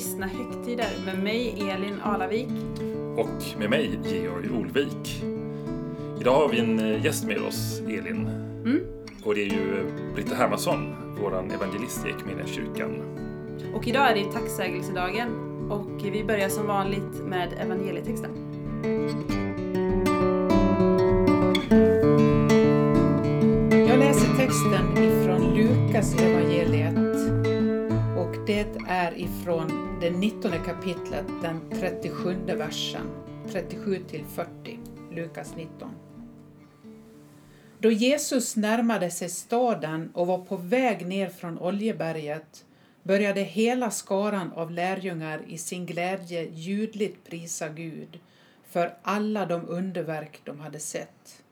kristna högtider med mig Elin Alavik. Och med mig Georg Olvik. Idag har vi en eh, gäst med oss, Elin. Mm. Och det är ju Britta Hermansson, vår evangelist i kyrkan. Och idag är det tacksägelsedagen och vi börjar som vanligt med evangelietexten. Jag läser texten ifrån Lukas evangeliet det är ifrån det 19 kapitlet, den 37 versen, 37 till 40, Lukas 19. Då Jesus närmade sig staden och var på väg ner från Oljeberget började hela skaran av lärjungar i sin glädje ljudligt prisa Gud för alla de underverk de hade sett.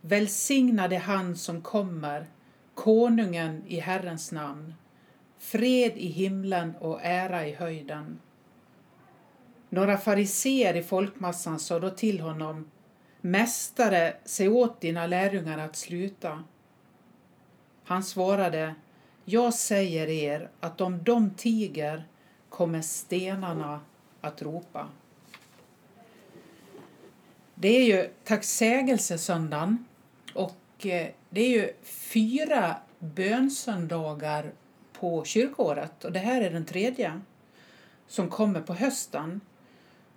Välsignade han som kommer, konungen i Herrens namn. Fred i himlen och ära i höjden. Några fariseer i folkmassan sa då till honom Mästare, säg åt dina lärjungar att sluta. Han svarade Jag säger er att om de tiger kommer stenarna att ropa. Det är ju tacksägelsesöndagen och eh, det är ju fyra bönsöndagar på kyrkåret och det här är den tredje som kommer på hösten.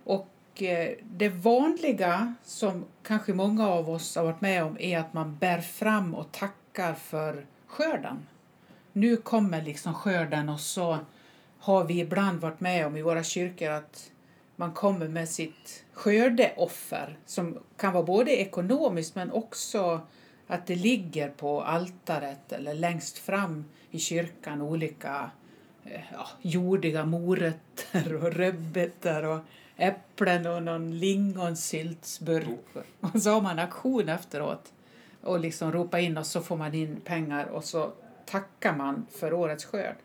Och eh, det vanliga som kanske många av oss har varit med om är att man bär fram och tackar för skörden. Nu kommer liksom skörden och så har vi ibland varit med om i våra kyrkor att man kommer med sitt skördeoffer som kan vara både ekonomiskt men också att det ligger på altaret eller längst fram i kyrkan olika ja, jordiga morötter och rödbetor och äpplen och någon lingonsyltsburk. Och så har man aktion efteråt och liksom ropa in och så får man in pengar och så tackar man för årets skörd.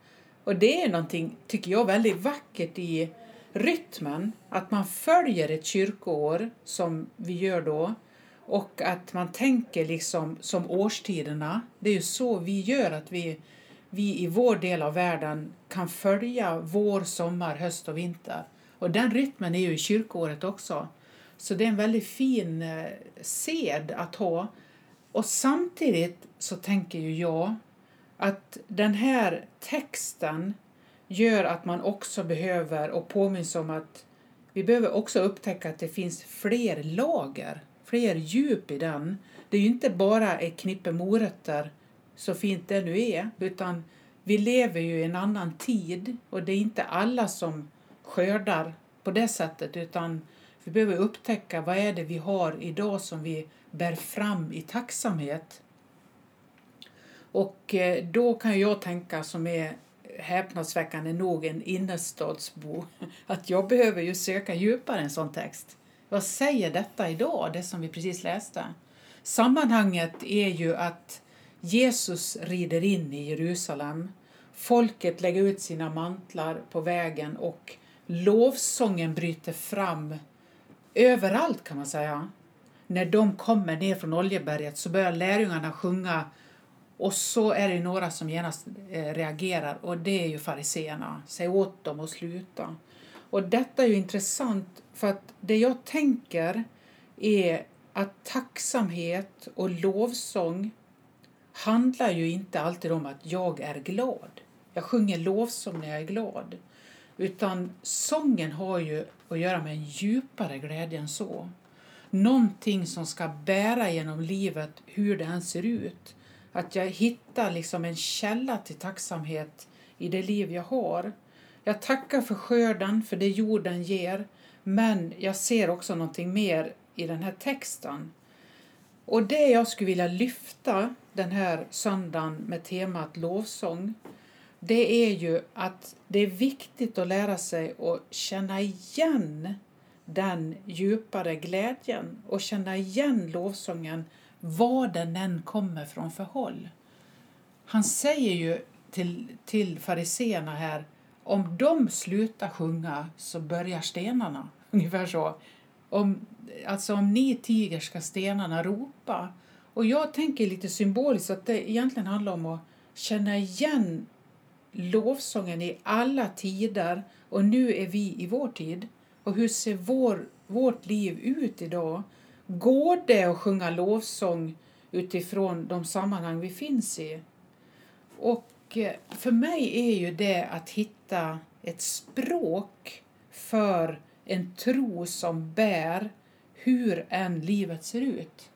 Och det är någonting, tycker jag, väldigt vackert i rytmen, att man följer ett kyrkoår som vi gör då och att man tänker liksom som årstiderna. Det är ju så vi gör att vi, vi i vår del av världen kan följa vår, sommar, höst och vinter. Och den rytmen är ju i kyrkoåret också. Så det är en väldigt fin eh, sed att ha. Och samtidigt så tänker ju jag att den här texten gör att man också behöver och påminns om att vi behöver också upptäcka att det finns fler lager, fler djup i den. Det är ju inte bara ett knippe morötter, så fint det nu är, utan vi lever ju i en annan tid och det är inte alla som skördar på det sättet utan vi behöver upptäcka vad är det vi har idag som vi bär fram i tacksamhet. Och eh, då kan jag tänka som är häpnadsväckande nog en innerstadsbo att jag behöver ju söka djupare en sån text. Vad säger detta idag, det som vi precis läste? Sammanhanget är ju att Jesus rider in i Jerusalem. Folket lägger ut sina mantlar på vägen och lovsången bryter fram överallt kan man säga. När de kommer ner från Oljeberget så börjar lärjungarna sjunga och så är det några som genast eh, reagerar och det är ju fariseerna. Säg åt dem att sluta. Och detta är ju intressant för att det jag tänker är att tacksamhet och lovsång handlar ju inte alltid om att jag är glad. Jag sjunger lovsång när jag är glad. Utan sången har ju att göra med en djupare glädje än så. Någonting som ska bära genom livet hur det än ser ut. Att jag hittar liksom en källa till tacksamhet i det liv jag har. Jag tackar för skörden, för det jorden ger, men jag ser också någonting mer i den här texten. Och det jag skulle vilja lyfta den här söndagen med temat lovsång, det är ju att det är viktigt att lära sig att känna igen den djupare glädjen och känna igen lovsången var den än kommer från för håll. Han säger ju till, till fariseerna här, om de slutar sjunga så börjar stenarna. Ungefär så. Om, alltså om ni tiger ska stenarna ropa. Och jag tänker lite symboliskt att det egentligen handlar om att känna igen lovsången i alla tider och nu är vi i vår tid. Och hur ser vår, vårt liv ut idag? Går det att sjunga lovsång utifrån de sammanhang vi finns i? Och och eh, för mig är ju det att hitta ett språk för en tro som bär hur än livet ser ut.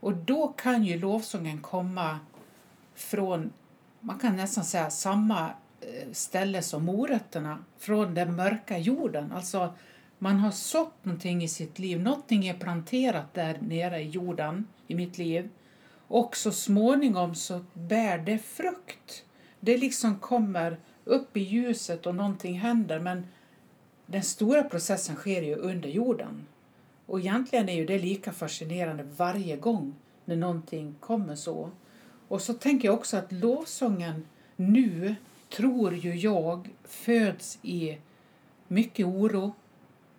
Och då kan ju lovsången komma från, man kan nästan säga samma eh, ställe som morötterna, från den mörka jorden. Alltså man har sått någonting i sitt liv, någonting är planterat där nere i jorden, i mitt liv. Och så småningom så bär det frukt. Det liksom kommer upp i ljuset och någonting händer men den stora processen sker ju under jorden. Och egentligen är ju det lika fascinerande varje gång när någonting kommer så. Och så tänker jag också att lovsången nu, tror ju jag, föds i mycket oro,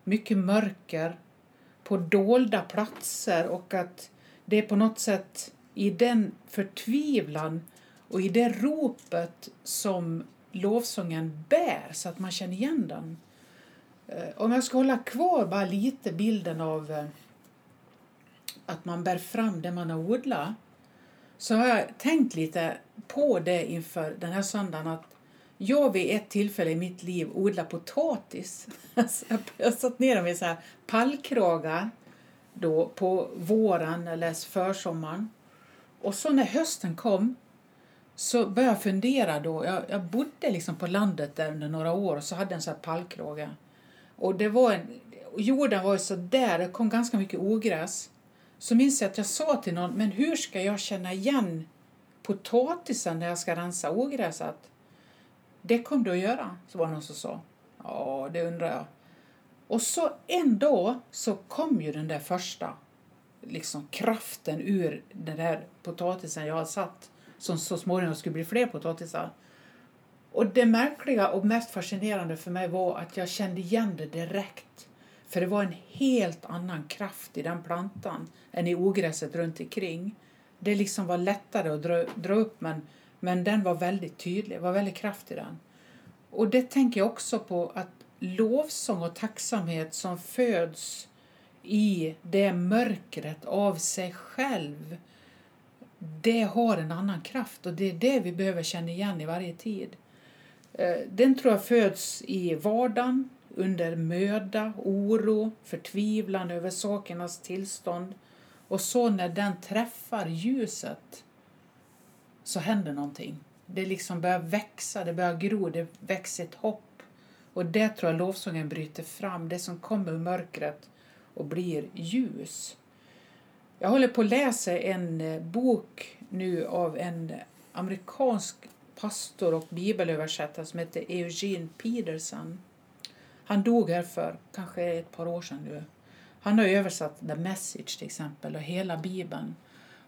mycket mörker, på dolda platser och att det är på något sätt i den förtvivlan och i det ropet som lovsången bär så att man känner igen den. Eh, om jag ska hålla kvar bara lite bilden av eh, att man bär fram det man har odlat så har jag tänkt lite på det inför den här söndagen att jag vid ett tillfälle i mitt liv odlade potatis. Alltså, jag satt ner dem så här pallkragar då på våren eller försommaren. Och så när hösten kom så började jag fundera då. Jag, jag bodde liksom på landet där under några år och så hade jag en sån här pallkrage. Och det var en, jorden var ju så där, det kom ganska mycket ogräs. Så minns jag att jag sa till någon, men hur ska jag känna igen potatisen när jag ska rensa ogräset? Det kom du att göra, så var det någon som sa. Ja, det undrar jag. Och så en dag så kom ju den där första liksom kraften ur den där potatisen jag hade satt som så småningom skulle bli fler potatisar. Och det märkliga och mest fascinerande för mig var att jag kände igen det direkt. För det var en helt annan kraft i den plantan än i ogräset runt omkring. Det liksom var lättare att dra, dra upp men, men den var väldigt tydlig, det var väldigt kraft i den. Och det tänker jag också på att lovsång och tacksamhet som föds i det mörkret av sig själv, det har en annan kraft och det är det vi behöver känna igen i varje tid. Eh, den tror jag föds i vardagen, under möda, oro, förtvivlan över sakernas tillstånd. Och så när den träffar ljuset så händer någonting. Det liksom börjar växa, det börjar gro, det växer ett hopp. Och det tror jag lovsången bryter fram, det som kommer ur mörkret och blir ljus. Jag håller på att läsa en eh, bok nu av en amerikansk pastor och bibelöversättare som heter Eugene Peterson. Han dog här för kanske ett par år sedan nu. Han har översatt The Message till exempel och hela bibeln.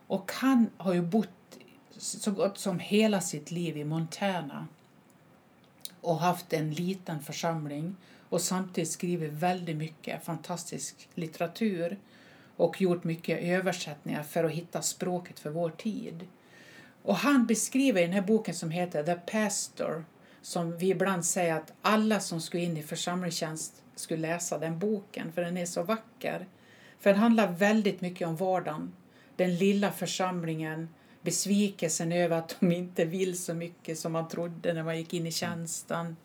Och han har ju bott så gott som hela sitt liv i Montana och haft en liten församling och samtidigt skrivit väldigt mycket fantastisk litteratur och gjort mycket översättningar för att hitta språket för vår tid. Och han beskriver i den här boken som heter The Pastor, som vi ibland säger att alla som ska in i församlingstjänst skulle läsa den boken, för den är så vacker. För den handlar väldigt mycket om vardagen, den lilla församlingen, besvikelsen över att de inte vill så mycket som man trodde när man gick in i tjänsten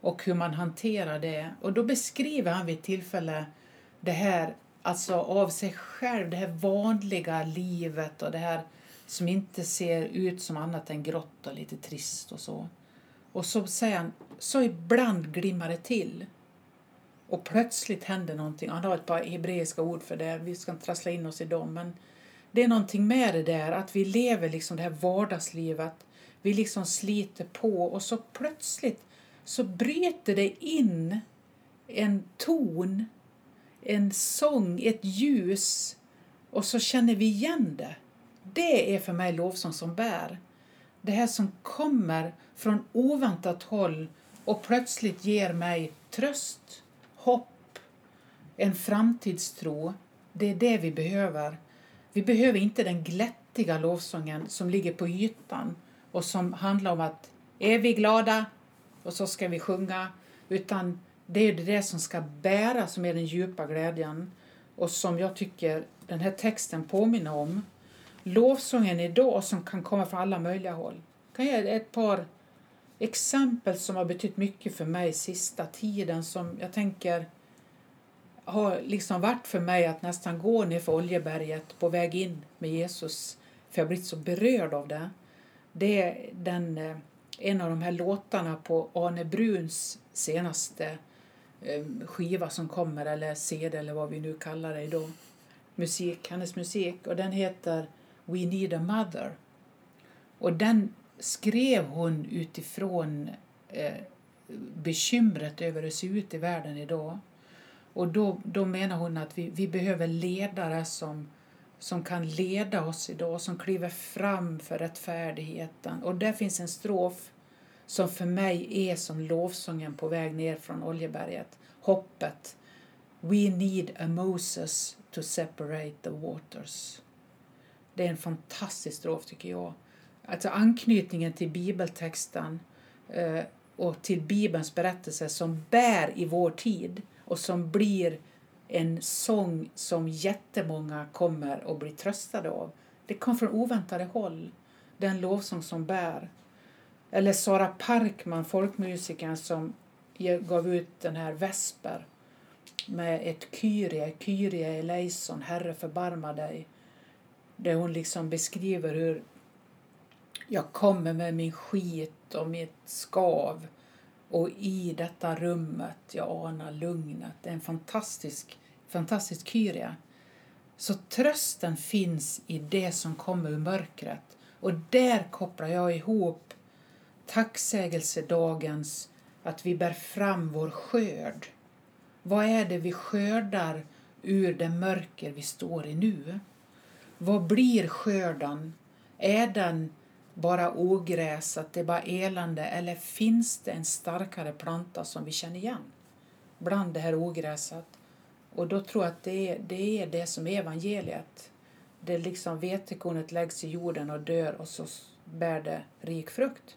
och hur man hanterar det. Och då beskriver han vid ett tillfälle det här alltså av sig själv, det här vanliga livet och det här som inte ser ut som annat än grått och lite trist och så. Och så säger han, så ibland glimmar det till. Och plötsligt händer någonting. Han har ett par hebreiska ord för det, vi ska inte trassla in oss i dem. Men det är någonting med det där att vi lever liksom det här vardagslivet. Vi liksom sliter på och så plötsligt så bryter det in en ton, en sång, ett ljus och så känner vi igen det. Det är för mig lovsång som bär. Det här som kommer från oväntat håll och plötsligt ger mig tröst, hopp, en framtidstro. Det är det vi behöver. Vi behöver inte den glättiga lovsången som ligger på ytan och som handlar om att är vi glada, och så ska vi sjunga. Utan det är det som ska bära som är den djupa glädjen och som jag tycker den här texten påminner om. Lovsången idag som kan komma från alla möjliga håll. Jag ge ett par exempel som har betytt mycket för mig sista tiden som jag tänker har liksom varit för mig att nästan gå ner för Oljeberget på väg in med Jesus. För jag har blivit så berörd av det. Det är den, eh, en av de här låtarna på Arne Bruns senaste Eh, skiva som kommer, eller CD eller vad vi nu kallar det idag. Musik, hennes musik. Och den heter We Need a Mother. Och den skrev hon utifrån eh, bekymret över hur det ser ut i världen idag. Och då, då menar hon att vi, vi behöver ledare som, som kan leda oss idag, som kliver fram för rättfärdigheten. Och där finns en strof som för mig är som lovsången på väg ner från Oljeberget. Hoppet. We need a Moses to separate the waters. Det är en fantastisk strof tycker jag. Alltså anknytningen till bibeltexten eh, och till Bibelns berättelse som bär i vår tid och som blir en sång som jättemånga kommer att bli tröstade av. Det kom från oväntade håll, den lovsång som bär. Eller Sara Parkman, folkmusikern som gav ut den här Vesper med ett Kyrie, Kyrie eleison, Herre förbarma dig. Där hon liksom beskriver hur jag kommer med min skit och mitt skav och i detta rummet jag anar lugnet. Det är en fantastisk, fantastisk kyria. Så trösten finns i det som kommer ur mörkret. Och där kopplar jag ihop tacksägelsedagens att vi bär fram vår skörd. Vad är det vi skördar ur det mörker vi står i nu? Vad blir skörden? Är den bara ogräs, att det är bara elände? Eller finns det en starkare planta som vi känner igen bland det här ogräset? Och då tror jag att det är det, är det som är evangeliet. Det liksom vetekornet läggs i jorden och dör och så bär det rik frukt.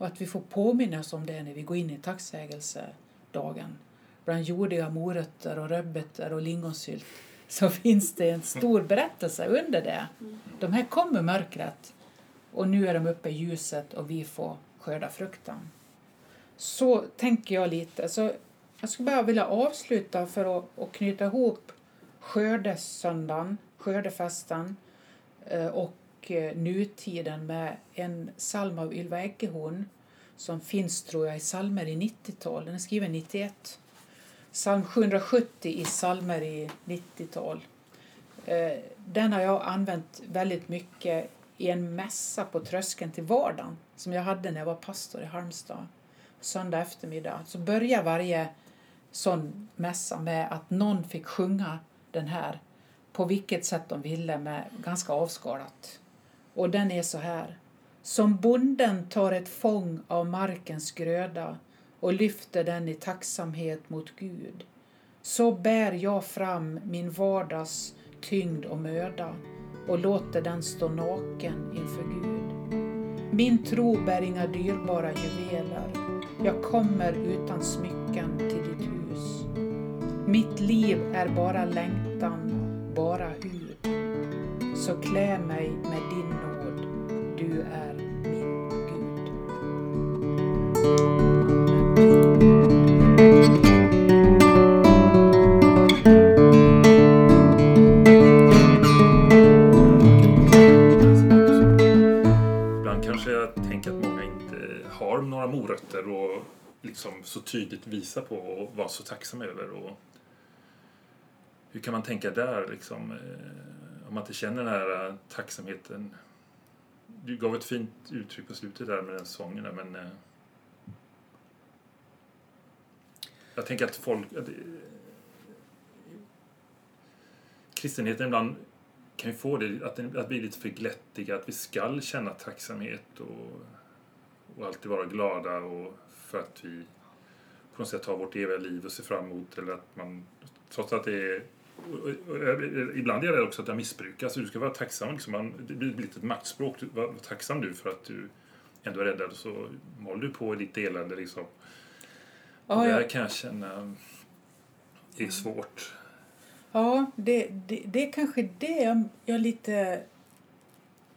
Och att vi får påminna oss om det när vi går in i tacksägelsedagen. Bland jordiga morötter och rödbetor och lingonsylt så finns det en stor berättelse under det. De här kommer mörkret och nu är de uppe i ljuset och vi får skörda frukten. Så tänker jag lite. Så jag skulle bara vilja avsluta för att, att knyta ihop skördesöndagen, skördefesten eh, och och nutiden med en psalm av Ylva Eggehorn som finns tror jag i psalmer i 90-tal. Den är skriven 91. Psalm 770 i psalmer i 90-tal. Eh, den har jag använt väldigt mycket i en mässa på tröskeln till vardagen som jag hade när jag var pastor i Halmstad. Söndag eftermiddag. Så börjar varje sån mässa med att någon fick sjunga den här på vilket sätt de ville med ganska avskalat. Och den är så här. Som bonden tar ett fång av markens gröda och lyfter den i tacksamhet mot Gud. Så bär jag fram min vardags tyngd och möda och låter den stå naken inför Gud. Min tro bär inga dyrbara juveler. Jag kommer utan smycken till ditt hus. Mitt liv är bara längtan. Så klä mig med din nåd. Du är min Gud. Ibland kanske jag tänker att många inte har några morötter och liksom så tydligt visa på och vara så tacksam över. Och hur kan man tänka där liksom, eh, om man inte känner den här eh, tacksamheten? Du gav ett fint uttryck på slutet där med den sången där, men eh, jag tänker att folk att, eh, kristenheten ibland kan ju få det att, att bli lite för glättiga, att vi skall känna tacksamhet och, och alltid vara glada och för att vi på något sätt har vårt eviga liv att se fram emot eller att man trots att det är och, och, och, ibland är det också att det missbrukas. Du ska vara tacksam. Liksom, man, det blir lite ett maktspråk. Du- Var, tacksam du för att du ändå räddad så håller du på i ditt elände liksom. Ja, och det här jag- kan jag känna är svårt. Ja, det, det, det är kanske det jag, jag lite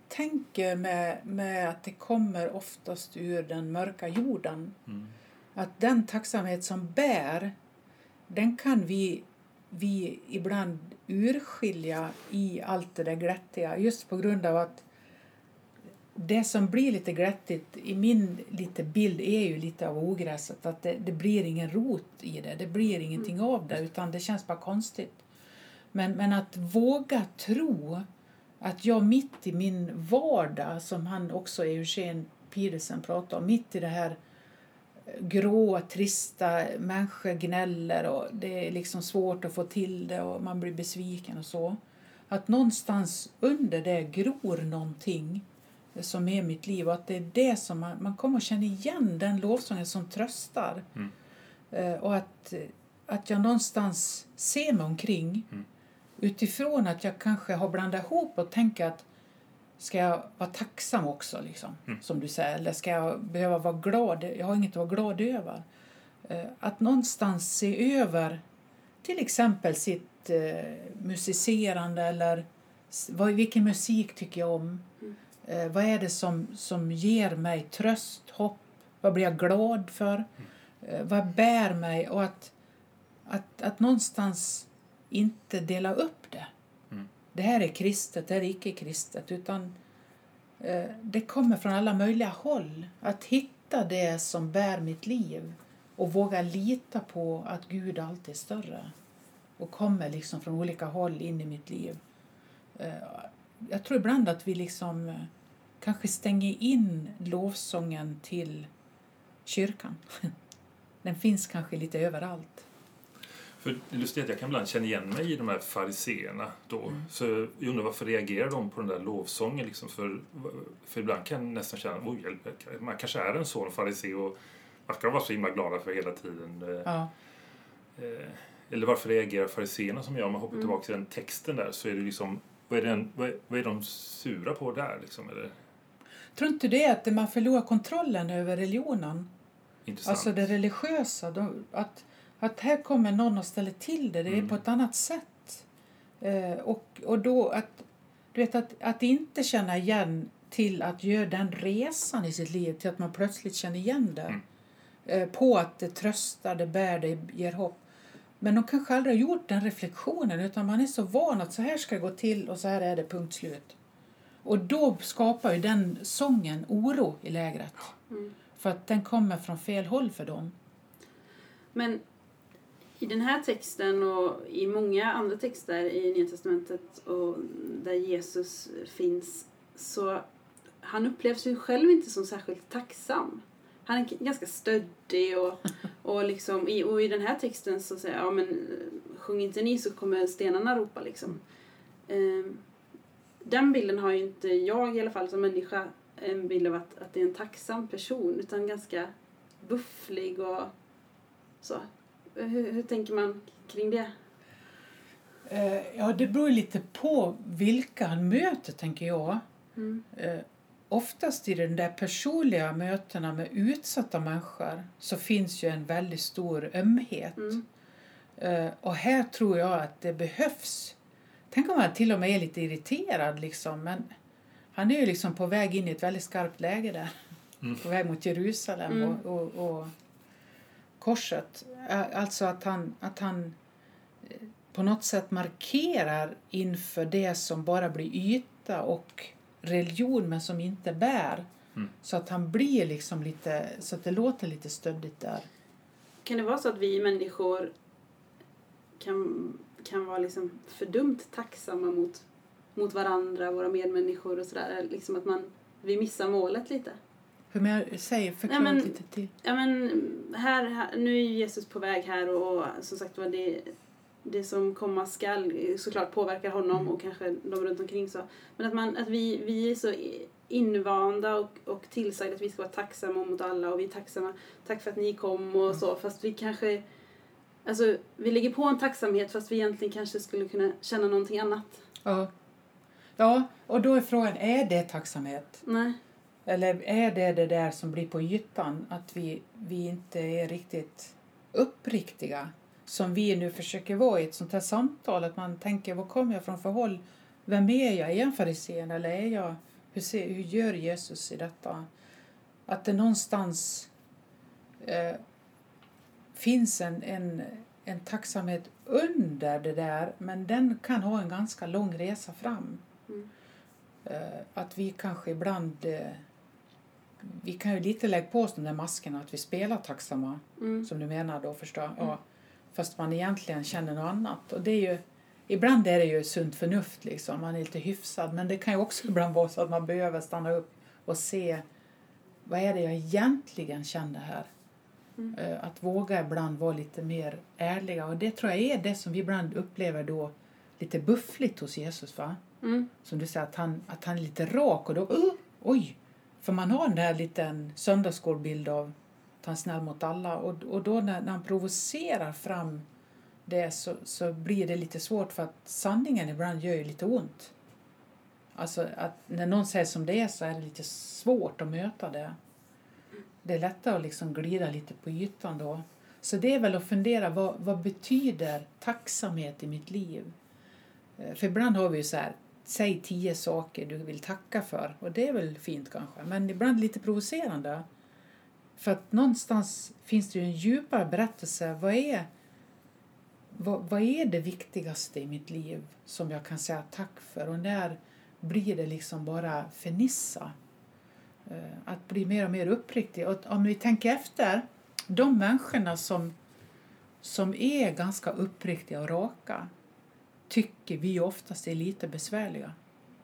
tänker med, med att det kommer oftast ur den mörka jorden. Mm. Att den tacksamhet som bär, den kan vi, vi ibland urskilja i allt det där glättiga. Just på grund av att det som blir lite glättigt i min lite bild är ju lite av ogräset. Att det, det blir ingen rot i det, det blir ingenting av det utan det känns bara konstigt. Men, men att våga tro att jag mitt i min vardag, som han också, Eugen Petersen pratar om, mitt i det här grå, trista, människor gnäller och det är liksom svårt att få till det och man blir besviken och så. Att någonstans under det gror någonting som är mitt liv och att det är det som man, man kommer att känna igen den lovsången som tröstar. Mm. Eh, och att, att jag någonstans ser mig omkring Mm. utifrån att jag kanske har blandat ihop och tänker att ska jag vara tacksam också, liksom, Mm. som du säger, eller ska jag behöva vara glad? Jag har inget att vara glad över. Eh, Att någonstans se över till exempel sitt eh, musicerande eller vad, vilken musik tycker jag om? Mm. Eh, vad är det som, som ger mig tröst, hopp? Vad blir jag glad för? Eh, vad bär mig? Och att, att, att någonstans inte dela upp det. Här är kristet, det här är icke kristet. Utan eh, det kommer från alla möjliga håll. Att hitta det som bär mitt liv och våga lita på att Gud alltid är större och kommer liksom från olika håll in i mitt liv. Eh, Jag tror ibland att vi liksom eh, kanske stänger in lovsången till kyrkan. Den finns kanske lite överallt. För det lustigt att jag kan ibland känna igen mig i de här fariseerna då. Mm. Så jag undrar varför reagerar de på den där lovsången liksom? För, för ibland kan jag nästan känna, oj hjälp, man kanske är en sån farisé och de vara så himla glada för hela tiden? Eh, Ja. Eh, eller varför reagerar fariséerna som jag? Om man hoppar Mm. tillbaka till den texten där så är det liksom, vad är, den, vad är, vad är de sura på där liksom? Eller, Tror inte det att man förlorar kontrollen över religionen? intressant. Alltså det religiösa. De, att, att här kommer någon och ställer till det. Det är Mm. på ett annat sätt. Eh, och, och då att, du vet, att, att inte känna igen till att göra den resan i sitt liv till att man plötsligt känner igen det. Mm. Eh, på att det tröstar, det bär, det ger hopp. Men de kanske aldrig har gjort den reflektionen utan man är så van att så här ska det gå till och så här är det, punkt slut. Och då skapar ju den sången oro i lägret. Mm. För att den kommer från fel håll för dem. Men i den här texten och i många andra texter i Nya Testamentet och där Jesus finns så han upplevs ju själv inte som särskilt tacksam. Han är ganska stöddig och, och, liksom, i, och i den här texten så säger jag, ja men eh, sjung inte ni så kommer stenarna ropa liksom. Ehm, den bilden har ju inte jag i alla fall som människa en bild av att, att det är en tacksam person utan ganska bufflig och så. Hur, hur tänker man kring det? Eh, Ja, det beror lite på vilka han möter, tänker jag. Mm. Eh, Oftast i de där personliga mötena med utsatta människor så finns ju en väldigt stor ömhet. Mm. Eh, Och här tror jag att det behövs. Tänk om han till och med är lite irriterad liksom, men han är ju liksom på väg in i ett väldigt skarpt läge där. Mm. På väg mot Jerusalem Mm. och, och, och korset. Alltså att han, att han eh, på något sätt markerar inför det som bara blir yta och religion men som inte bär. Mm. Så att han blir liksom lite, så att det låter lite stöddigt där. Kan det vara så att vi människor kan, kan vara liksom fördömt tacksamma mot, mot varandra, våra medmänniskor och sådär? Liksom att man, vi missar målet lite. Hur men, säg, förklara Nej, men- lite till. Ja men här, här, nu är ju Jesus på väg här och, och som sagt var det, det som komma skall såklart påverkar honom Mm. och kanske de runt omkring så. Men att, man, att vi, vi är så invanda och, och tillsagda att vi ska vara tacksamma mot alla och vi är tacksamma, tack för att ni kom och så fast vi kanske Alltså vi lägger på en tacksamhet fast vi egentligen kanske skulle kunna känna någonting annat. Ja. ja, och då är frågan, är det tacksamhet? Nej. Eller är det det där som blir på ytan, att vi, vi inte är riktigt uppriktiga? Som vi nu försöker vara i ett sånt här samtal, att man tänker, var kommer jag från för håll? Vem är jag? Är jag en farisén eller är jag, hur, ser, hur gör Jesus i detta? Att det någonstans eh, finns en, en, en tacksamhet under det där, men den kan ha en ganska lång resa fram. Mm. Eh, att vi kanske ibland eh, vi kan ju lite lägga på oss de där maskerna att vi spelar tacksamma, Mm. som du menar då förstår ja, Fast man egentligen känner något annat. Och det är ju, ibland är det ju sunt förnuft liksom, man är lite hyfsad. Men det kan ju också ibland vara så att man behöver stanna upp och se vad är det jag egentligen känner här. Mm. Eh, Att våga ibland vara lite mer ärliga. Och det tror jag är det som vi ibland upplever då lite buffligt hos Jesus. va? Mm. Som du säger, att han, att han är lite rak och då, uh, oj! För man har den där liten söndagsskolbild av att han är snäll mot alla och, och då när, när han provocerar fram det så, så blir det lite svårt för att sanningen ibland gör ju lite ont. Alltså att när någon säger som det är så är det lite svårt att möta det. Det är lättare att liksom glida lite på ytan då. Så det är väl att fundera, vad, vad betyder tacksamhet i mitt liv? Eh, för ibland har vi ju så här, säg tio saker du vill tacka för. Och det är väl fint kanske, men ibland lite provocerande. För att någonstans finns det ju en djupare berättelse. Vad är, vad, vad är det viktigaste i mitt liv som jag kan säga tack för? Och när blir det liksom bara fernissa? Eh, att bli mer och mer uppriktig. Och om vi tänker efter, de människorna som, som är ganska uppriktiga och raka tycker vi oftast är lite besvärliga.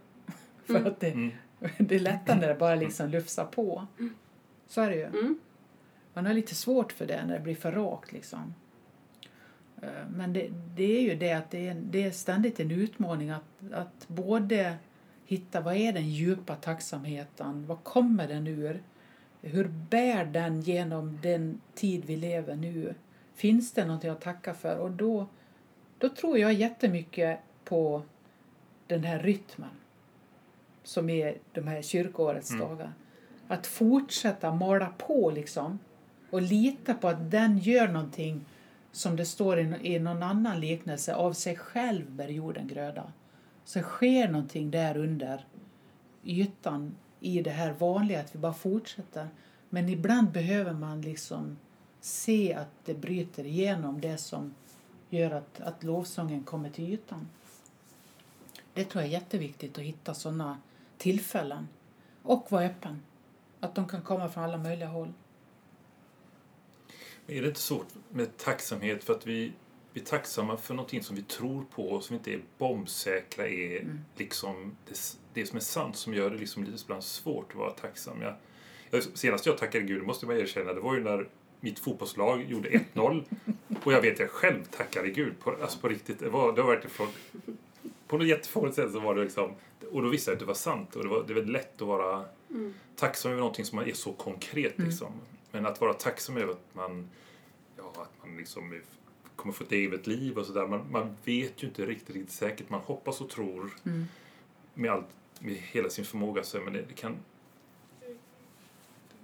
För Mm. att det, Mm. det är lättare när det bara liksom lufsar på. Så är det ju. Mm. Man har lite svårt för det när det blir för rakt. Liksom. Eh, Men det, det är ju det att det är, det är ständigt en utmaning att, att både hitta vad är den djupa tacksamheten, vad kommer den ur? Hur bär den genom den tid vi lever nu? Finns det någonting att tacka för? Och då, då tror jag jättemycket på den här rytmen som är de här kyrkoårets Mm. dagar. Att fortsätta mala på liksom och lita på att den gör någonting som det står i, i någon annan liknelse, av sig själv bär jorden gröda. Så sker någonting där under ytan i det här vanliga, att vi bara fortsätter. Men ibland behöver man liksom se att det bryter igenom det som gör att, att lovsången kommer till ytan. Det tror jag är jätteviktigt att hitta sådana tillfällen. Och vara öppen. Att de kan komma från alla möjliga håll. Men Är det inte svårt med tacksamhet för att vi, vi är tacksamma för någonting som vi tror på och som inte är bombsäkra är Mm. liksom det, det som är sant som gör det liksom lite ibland svårt att vara tacksam. Jag, jag, senast jag tackade Gud, måste jag erkänna, det var ju när mitt fotbollslag gjorde 1-0 och jag vet jag själv tackade Gud på, alltså på riktigt. Det var, det verkligen från, på något jättefånigt sätt så var det liksom och då visste jag att det var sant och det var, det var lätt att vara Mm. tacksam över någonting som är så konkret. Mm. Liksom. Men att vara tacksam över att man, ja, att man liksom är- kommer få ett eget liv och sådär. Man, man vet ju inte riktigt, riktigt säkert. Man hoppas och tror Mm. med, allt, med hela sin förmåga. Så, men det, det kan...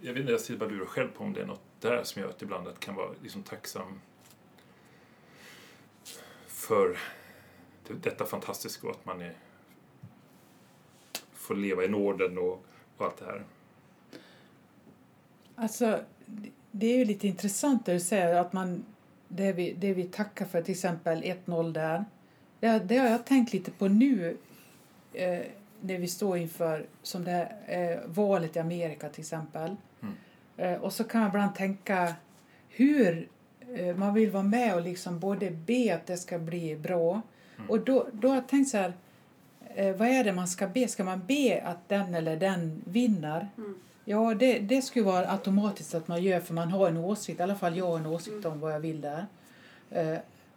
Jag vet inte, jag ser bara själv på om det är något där som gör att ibland att kan vara liksom tacksam för detta fantastiska och att man är, får leva i nåden och, och allt det här. Alltså, det- det är ju lite intressant det du säger att man, det vi, det vi tackar för, till exempel 1-0 där. Det, det har jag tänkt lite på nu eh, när vi står inför som det här, eh, valet i Amerika till exempel. Mm. Eh, och så kan man ibland tänka hur eh, man vill vara med och liksom både be att det ska bli bra. Mm. Och då, då har jag tänkt så här, eh, vad är det man ska be? Ska man be att den eller den vinner? Mm. Ja, det, det skulle vara automatiskt att man gör för man har en åsikt. I alla fall jag har en åsikt om vad jag vill där.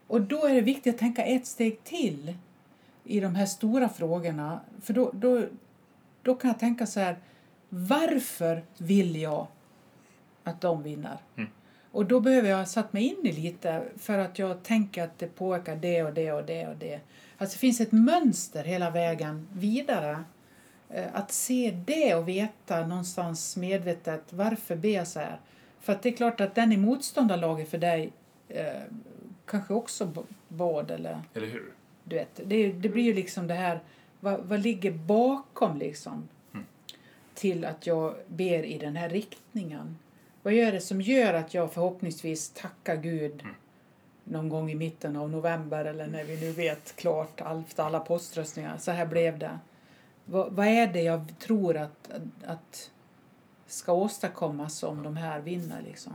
Och då är det viktigt att tänka ett steg till i de här stora frågorna. För då, då, då kan jag tänka så här, varför vill jag att de vinner? Mm. Och då behöver jag ha satt mig in i lite för att jag tänker att det påverkar det och det och det och det. Alltså det finns ett mönster hela vägen vidare Eh, Att se det och veta någonstans medvetet varför ber jag så här. För att det är klart att den i motståndarlaget för dig eh, kanske också bad eller Eller hur? du vet. Det, det blir ju liksom det här, vad, vad ligger bakom liksom Mm. till att jag ber i den här riktningen? Vad gör det som gör att jag förhoppningsvis tackar Gud Mm. någon gång i mitten av november eller när vi nu vet klart efter alla poströstningar, så här blev det. Vad, vad är det jag tror att, att ska åstadkommas om de här vinner liksom?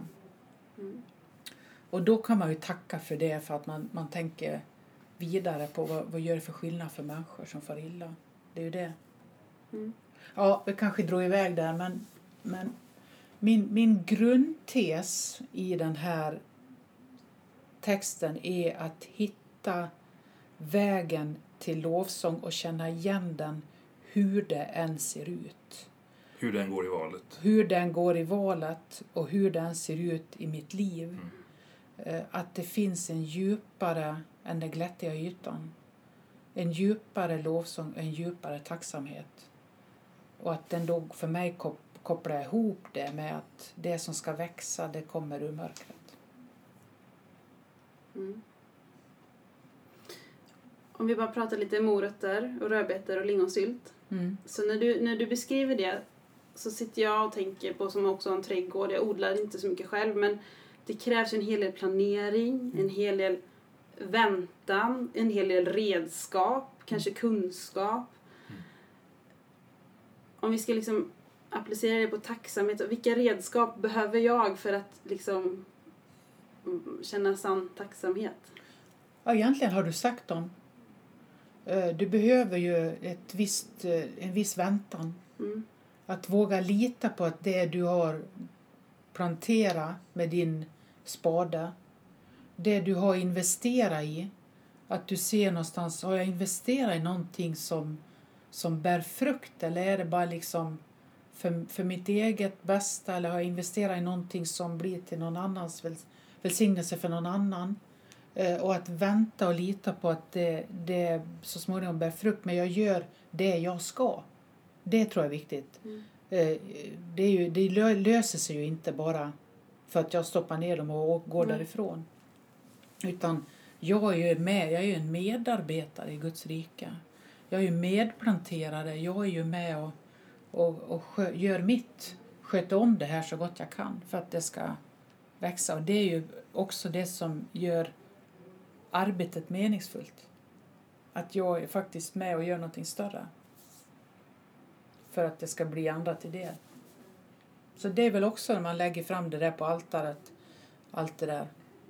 Mm. Och då kan man ju tacka för det för att man, man tänker vidare på vad, vad gör det för skillnad för människor som far illa. Det är ju det. Mm. Ja, vi kanske drog iväg där men, men min, min grundtes i den här texten är att hitta vägen till lovsång och känna igen den hur det än ser ut. Hur den går i valet. Hur den går i valet och hur den ser ut i mitt liv. Mm. Eh, Att det finns en djupare än den glättiga ytan. En djupare lovsång, en djupare tacksamhet. Och att den då för mig kop- kopplar ihop det med att det som ska växa, det kommer ur mörkret. Mm. Om vi bara pratar lite morötter och rödbetor och lingonsylt. Mm. Så när du, när du beskriver det så sitter jag och tänker på som också har en trädgård. Jag odlar inte så mycket själv men det krävs en hel del planering, en hel del väntan, en hel del redskap, kanske kunskap. Om vi ska liksom applicera det på tacksamhet, och vilka redskap behöver jag för att liksom mm, känna sann tacksamhet? Ja, egentligen har du sagt dem. Eh, Du behöver ju ett visst, eh, en viss väntan. Mm. Att våga lita på att det du har planterat med din spade, det du har investerat i, att du ser någonstans, har jag investerat i någonting som, som bär frukt eller är det bara liksom för, för mitt eget bästa eller har jag investerat i någonting som blir till någon annans väl, välsignelse för någon annan? Eh, och att vänta och lita på att det, det så småningom bär frukt, men jag gör det jag ska. Det tror jag är viktigt. Mm. Eh, Det, är ju, det lö- löser sig ju inte bara för att jag stoppar ner dem och går Nej. därifrån. Utan jag är ju med, jag är ju en medarbetare i Guds rike. Jag är ju medplanterare, jag är ju med och, och, och skö, gör mitt. Sköter om det här så gott jag kan för att det ska växa. Och det är ju också det som gör arbetet meningsfullt. Att jag är faktiskt med och gör någonting större. För att det ska bli andra till del. Så det är väl också när man lägger fram det där på altaret, allt det där,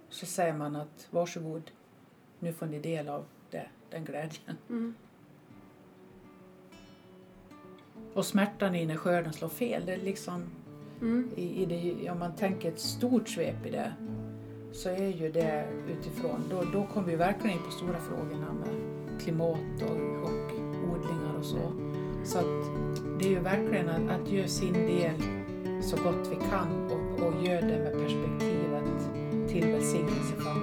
så säger man att varsågod, nu får ni del av det, den glädjen. Mm. Och smärtan i när skörden slår fel, det är liksom, Mm. i, i det, om man tänker ett stort svep i det, så är ju det utifrån, då, då kommer vi verkligen in på stora frågorna med klimat och, och odlingar och så. Så att det är ju verkligen att, att göra sin del så gott vi kan och, och göra det med perspektivet till välsignelse för